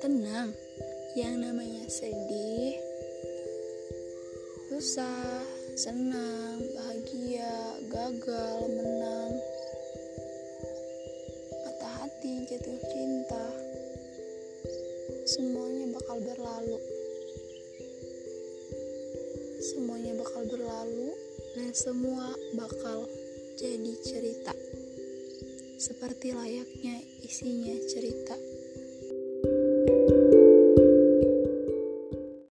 Tenang, yang namanya sedih, susah, senang, bahagia, gagal, menang, patah hati, jatuh cinta, semuanya bakal berlalu. Semuanya bakal berlalu dan semua bakal jadi cerita. Seperti layaknya isinya cerita.